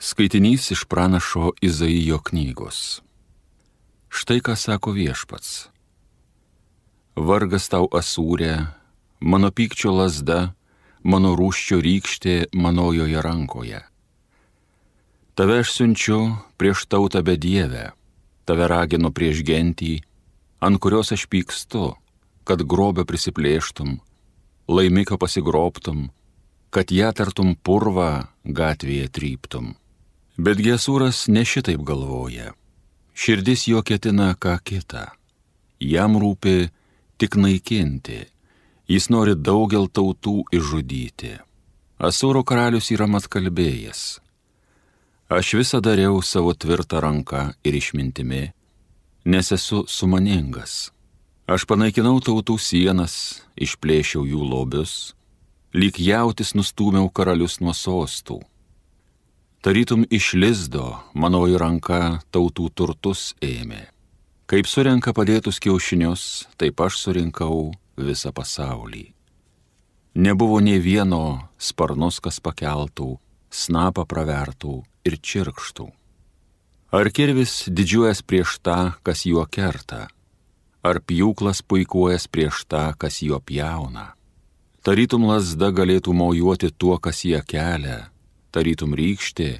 Skaitinys iš pranašo Izaijo knygos. Štai ką sako viešpats. Vargas tau asūrė, mano pykčio lasda, mano rūščio rykštė manojoje rankoje. Tave aš siunčiu prieš tautą be dievę, tave raginu prieš gentį, ant kurios aš pykstu, kad grobę prisiplėštum, laimikio pasigrobtum, kad ją tartum purvą gatvėje tryptum. Bet Gesūras ne šitaip galvoja. Širdis jo ketina ką kitą. Jam rūpi tik naikinti. Jis nori daugel tautų išžudyti. Asūro karalius yra mat kalbėjęs. Aš visą dariau savo tvirtą ranką ir išmintimi, nes esu sumaningas. Aš panaikinau tautų sienas, išplėšiau jų lobius, lyg jautis nustūmiau karalius nuo sostų tarytum iš lizdo manoji ranka tautų turtus ėmė. Kaip surenka padėtus kiaušinius, taip aš surinkau visą pasaulį. Nebuvo nei vieno sparnus, kas pakeltų, snapą pravertų ir čirkštų. Ar kirvis didžiuojas prieš tą, kas juo kerta, ar pjūklas puikuojas prieš tą, kas juo pjauna. Tarytum lasda galėtų mojuoti tuo, kas ją kelia, tarytum rykštė,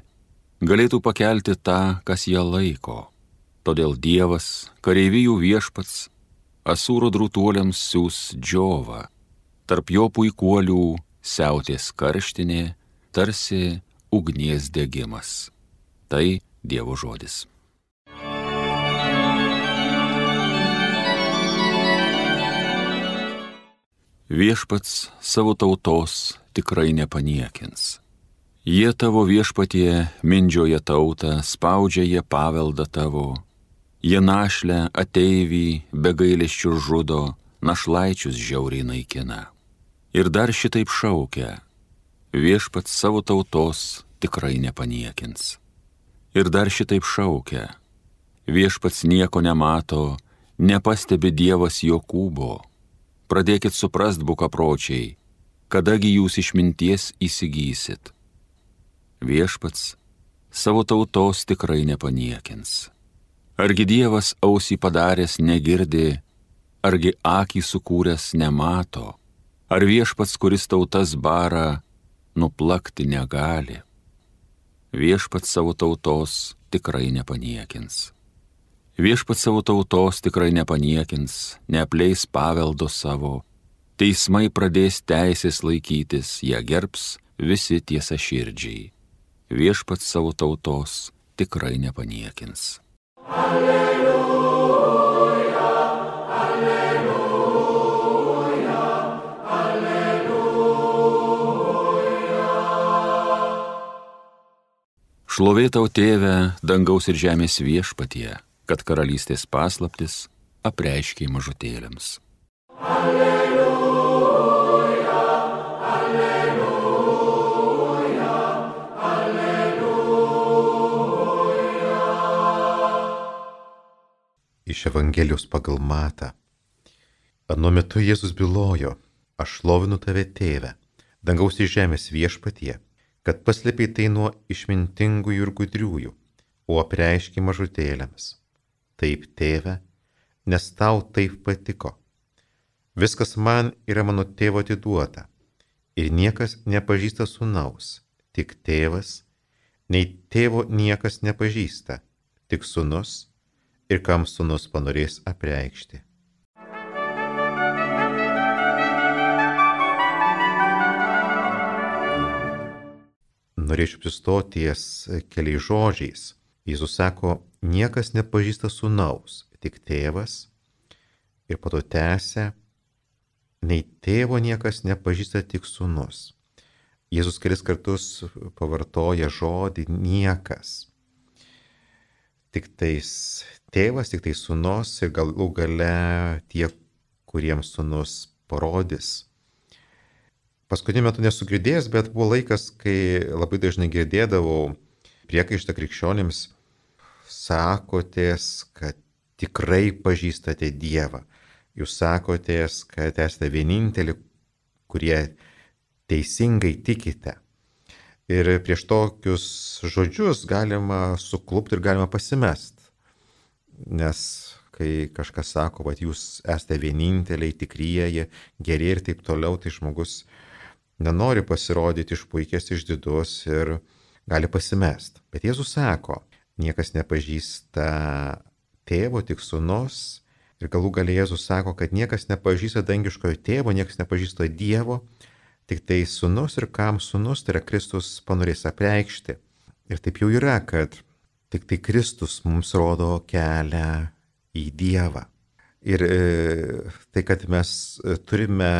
galėtų pakelti tą, kas ją laiko. Todėl Dievas, kareivijų viešpats, asūro drūtuoliams siūs džiovą, tarp jo puikuolių siautės karštinė, tarsi ugnies degimas. Tai Dievo žodis. Viešpats savo tautos tikrai nepaniekins. Jie tavo viešpatie mindžioja tautą, spaudžia jie paveldą tavo. Jie našlę ateivį be gailėščių žudo, našlaičius žiauriai naikina. Ir dar šitaip šaukia, viešpats savo tautos tikrai nepaniekins. Ir dar šitaip šaukia, viešpats nieko nemato, nepastebi Dievas Jokūbo. Pradėkit suprast bukapročiai, kadagi jūs išminties įsigysit viešpats savo tautos tikrai nepaniekins. Argi Dievas ausį padaręs negirdi, argi akį sukūręs nemato, ar viešpats, kuris tautas bara, nuplakti negali. Viešpats savo tautos tikrai nepaniekins. Viešpats savo tautos tikrai nepaniekins, neapleis paveldo savo, teismai pradės teisės laikytis, ją gerbs visi tiesa širdžiai viešpats savo tautos tikrai nepaniekins. Alleluja, alleluja, alleluja. Šlovė tau tėve, dangaus ir žemės viešpatie, kad karalystės paslaptis apreiškiai mažutėlėms. Alleluja. Evangelijos pagal Matą. Anu metu Jėzus bylojo, aš lovinu tave tėvę, dangaus ir žemės viešpatie, kad paslėpiai tai nuo išmintingųjų ir gudriųjų, o apreiški mažutėlėms. Taip tėve, nes tau taip patiko. Viskas man yra mano tėvo atiduota ir niekas nepažįsta sunaus, tik tėvas, nei tėvo niekas nepažįsta, tik sunus ir kam sunus panorės apreikšti. Norėčiau pristoties keliais žodžiais. Jėzus sako, niekas nepažįsta sunaus, tik tėvas. Ir po to tęsia, nei tėvo niekas nepažįsta tik sunus. Jėzus kelis kartus pavartoja žodį niekas. Tik tais tėvas, tik tai sunus ir galų gale tie, kuriems sunus parodys. Paskutiniu metu nesugirdėjęs, bet buvo laikas, kai labai dažnai girdėdavau priekaištą krikščionėms, sakotės, kad tikrai pažįstate Dievą. Jūs sakotės, kad esate vieninteliai, kurie teisingai tikite. Ir prieš tokius žodžius galima suklupti ir galima pasimest. Nes kai kažkas sako, kad jūs esate vieninteliai, tikrieji, geri ir taip toliau, tai žmogus nenori pasirodyti iš puikias išdidus ir gali pasimest. Bet Jėzus sako, niekas nepažįsta tėvo, tik sunus. Ir galų galę Jėzus sako, kad niekas nepažįsta dangiškojo tėvo, niekas nepažįsta Dievo, Tik tai sunus ir kam sunus, tai yra Kristus panorės apreikšti. Ir taip jau yra, kad tik tai Kristus mums rodo kelią į Dievą. Ir e, tai, kad mes turime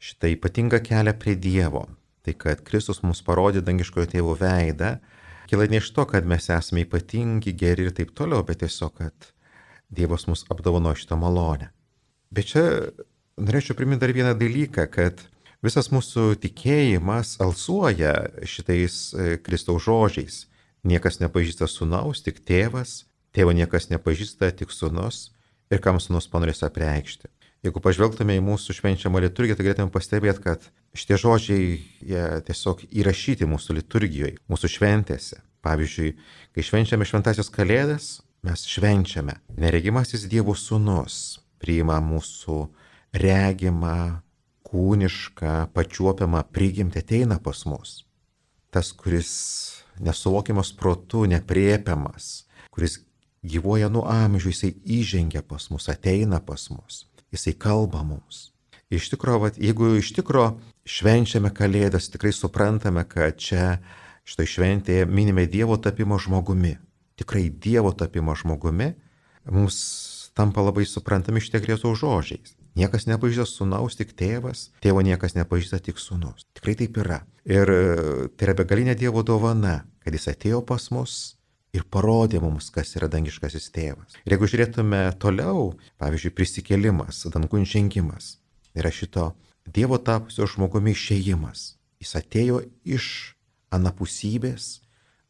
šitą ypatingą kelią prie Dievo, tai kad Kristus mums parodė dangiškojo tėvo veidą, kila ne iš to, kad mes esame ypatingi, geri ir taip toliau, bet tiesiog, kad Dievas mus apdovano šitą malonę. Bet čia norėčiau priminti dar vieną dalyką, kad Visas mūsų tikėjimas alsuoja šitais e, Kristaus žodžiais. Niekas nepažįsta sunaus, tik tėvas, tėvo niekas nepažįsta, tik sunus ir kam sunus panorės apreikšti. Jeigu pažvelgtume į mūsų švenčiamą liturgiją, tai galėtume pastebėti, kad šitie žodžiai tiesiog įrašyti mūsų liturgijoje, mūsų šventėse. Pavyzdžiui, kai švenčiame šventasios kalėdas, mes švenčiame. Neregimasis Dievo sūnus priima mūsų regimą kūnišką, pačiuopiamą prigimtį ateina pas mus. Tas, kuris nesuvokiamas protų, nepriepiamas, kuris gyvoja nuo amžių, jisai įžengia pas mus, ateina pas mus, jisai kalba mums. Iš tikrųjų, jeigu iš tikrųjų švenčiame Kalėdas, tikrai suprantame, kad čia štai šventėje minime Dievo tapimo žmogumi. Tikrai Dievo tapimo žmogumi mums tampa labai suprantami šitie Kristaus žodžiais. Niekas nepažįsta sunaus, tik tėvas, tėvo niekas nepažįsta, tik sunus. Tikrai taip yra. Ir e, tai yra begalinė Dievo dovana, kad jis atėjo pas mus ir parodė mums, kas yra dangiškasis tėvas. Ir jeigu žiūrėtume toliau, pavyzdžiui, prisikėlimas, dankų žengimas, yra šito Dievo tapusio žmogumi išėjimas. Jis atėjo iš anapusybės,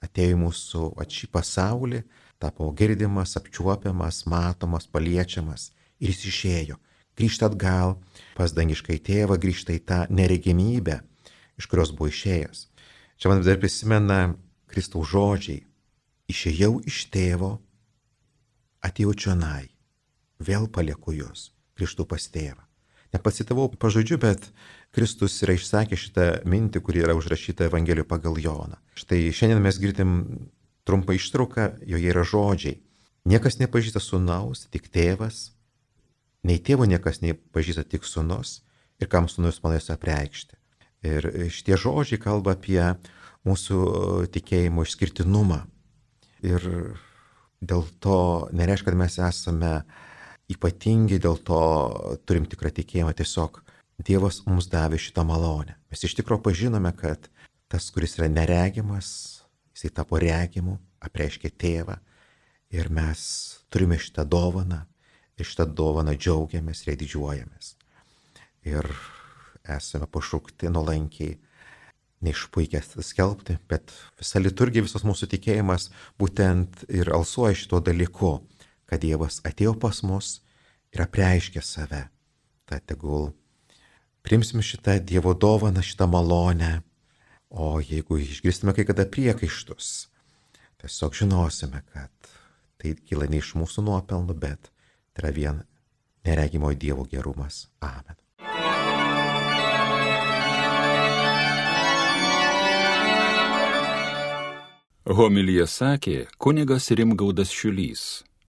atėjo į mūsų atšį pasaulį, tapo girdimas, apčiuopiamas, matomas, paliečiamas ir jis išėjo grįžta atgal pas dangiškai tėvą, grįžta į tą neregimybę, iš kurios buvo išėjęs. Čia man dar prisimena Kristaus žodžiai. Išėjau iš tėvo, atėjau čionai, vėl palieku jūs, grįžtu pas tėvą. Nepacitavau pažodžiu, bet Kristus yra išsakė šitą mintį, kuri yra užrašyta Evangelijoje pagal Joną. Štai šiandien mes girdim trumpą ištrauką, joje yra žodžiai. Niekas nepažįsta sunaus, tik tėvas, Nei tėvo niekas nepažįsta tik sunus ir kam sunus man jas apreikšti. Ir šitie žodžiai kalba apie mūsų tikėjimo išskirtinumą. Ir dėl to nereiškia, kad mes esame ypatingi, dėl to turim tikrą tikėjimą. Tiesiog Dievas mums davė šitą malonę. Mes iš tikrųjų pažinome, kad tas, kuris yra neregimas, jisai tapo regimu, apreiškė tėvą. Ir mes turime šitą dovaną ir šitą dovaną džiaugiamės ir didžiuojamės. Ir esame pašaukti nuolankiai neišpuikęs skelbti, bet visa liturgija, visas mūsų tikėjimas būtent ir alsuoja šito dalyku, kad Dievas atėjo pas mus ir apreiškė save. Tad tegul primsim šitą Dievo dovaną, šitą malonę, o jeigu išgirstume kai kada priekaištus, tiesiog žinosime, kad tai kyla ne iš mūsų nuopelnų, bet Tai yra vien neregimo Dievo gerumas. Amen. Homilyje sakė kunigas Rimgaudas Šiulys.